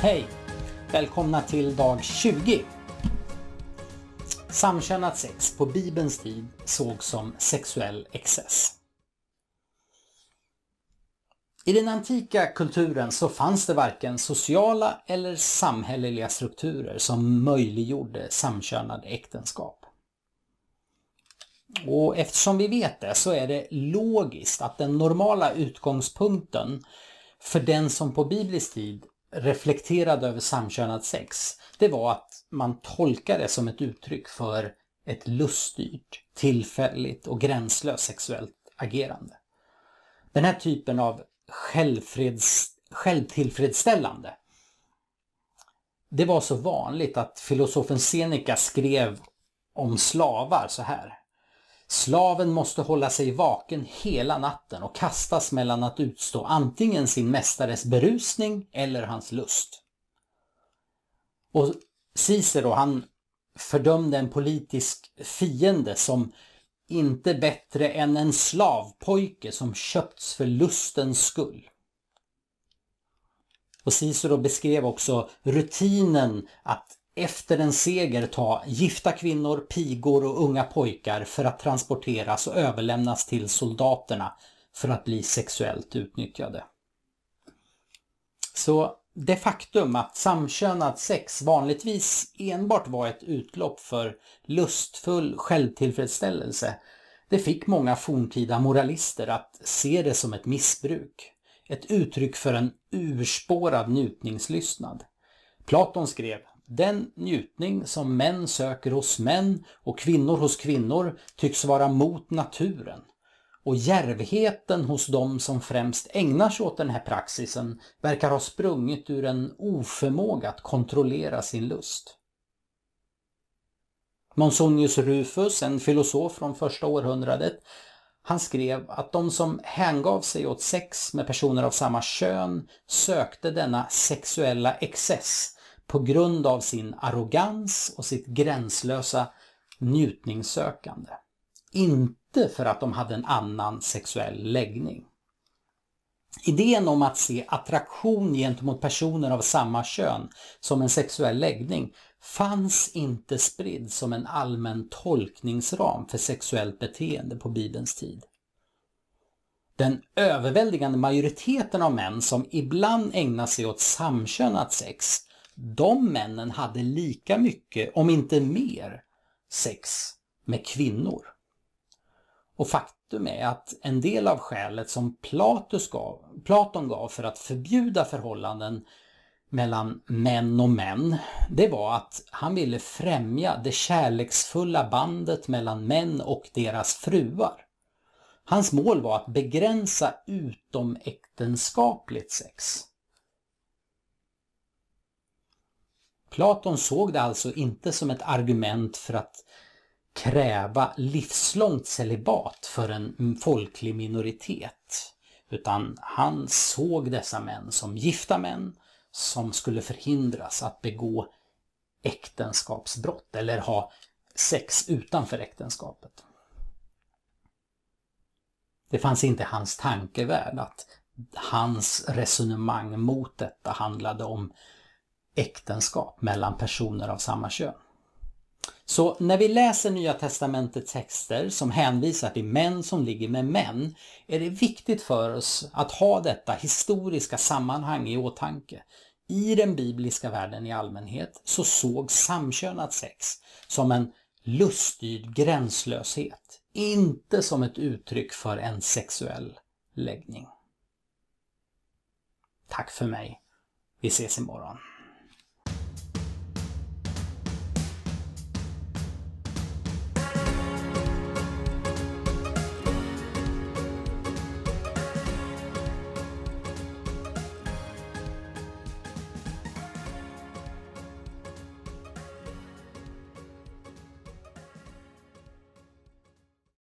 Hej! Välkomna till dag 20. Samkönat sex på Bibelns tid sågs som sexuell excess. I den antika kulturen så fanns det varken sociala eller samhälleliga strukturer som möjliggjorde samkönade äktenskap. Och eftersom vi vet det så är det logiskt att den normala utgångspunkten för den som på biblisk tid reflekterade över samkönat sex, det var att man tolkade det som ett uttryck för ett luststyrt, tillfälligt och gränslöst sexuellt agerande. Den här typen av självtillfredsställande det var så vanligt att filosofen Seneca skrev om slavar så här. Slaven måste hålla sig vaken hela natten och kastas mellan att utstå antingen sin mästares berusning eller hans lust. Och Cicero han fördömde en politisk fiende som inte bättre än en slavpojke som köpts för lustens skull. Och Cicero beskrev också rutinen att efter en seger ta gifta kvinnor, pigor och unga pojkar för att transporteras och överlämnas till soldaterna för att bli sexuellt utnyttjade. Så det faktum att samkönat sex vanligtvis enbart var ett utlopp för lustfull självtillfredsställelse, det fick många forntida moralister att se det som ett missbruk. Ett uttryck för en urspårad njutningslystnad. Platon skrev den njutning som män söker hos män och kvinnor hos kvinnor tycks vara mot naturen. Och järvheten hos de som främst ägnar sig åt den här praxisen verkar ha sprungit ur en oförmåga att kontrollera sin lust. Monsonius Rufus, en filosof från första århundradet, han skrev att de som hängav sig åt sex med personer av samma kön sökte denna sexuella excess på grund av sin arrogans och sitt gränslösa njutningssökande. Inte för att de hade en annan sexuell läggning. Idén om att se attraktion gentemot personer av samma kön som en sexuell läggning fanns inte spridd som en allmän tolkningsram för sexuellt beteende på Bibelns tid. Den överväldigande majoriteten av män som ibland ägnar sig åt samkönat sex de männen hade lika mycket, om inte mer, sex med kvinnor. Och faktum är att en del av skälet som Platus gav, Platon gav för att förbjuda förhållanden mellan män och män, det var att han ville främja det kärleksfulla bandet mellan män och deras fruar. Hans mål var att begränsa utomäktenskapligt sex. Platon såg det alltså inte som ett argument för att kräva livslångt celibat för en folklig minoritet. Utan han såg dessa män som gifta män som skulle förhindras att begå äktenskapsbrott eller ha sex utanför äktenskapet. Det fanns inte hans tankevärld att hans resonemang mot detta handlade om äktenskap mellan personer av samma kön. Så när vi läser Nya Testamentets texter som hänvisar till män som ligger med män är det viktigt för oss att ha detta historiska sammanhang i åtanke. I den bibliska världen i allmänhet så såg samkönat sex som en luststyrd gränslöshet, inte som ett uttryck för en sexuell läggning. Tack för mig. Vi ses imorgon.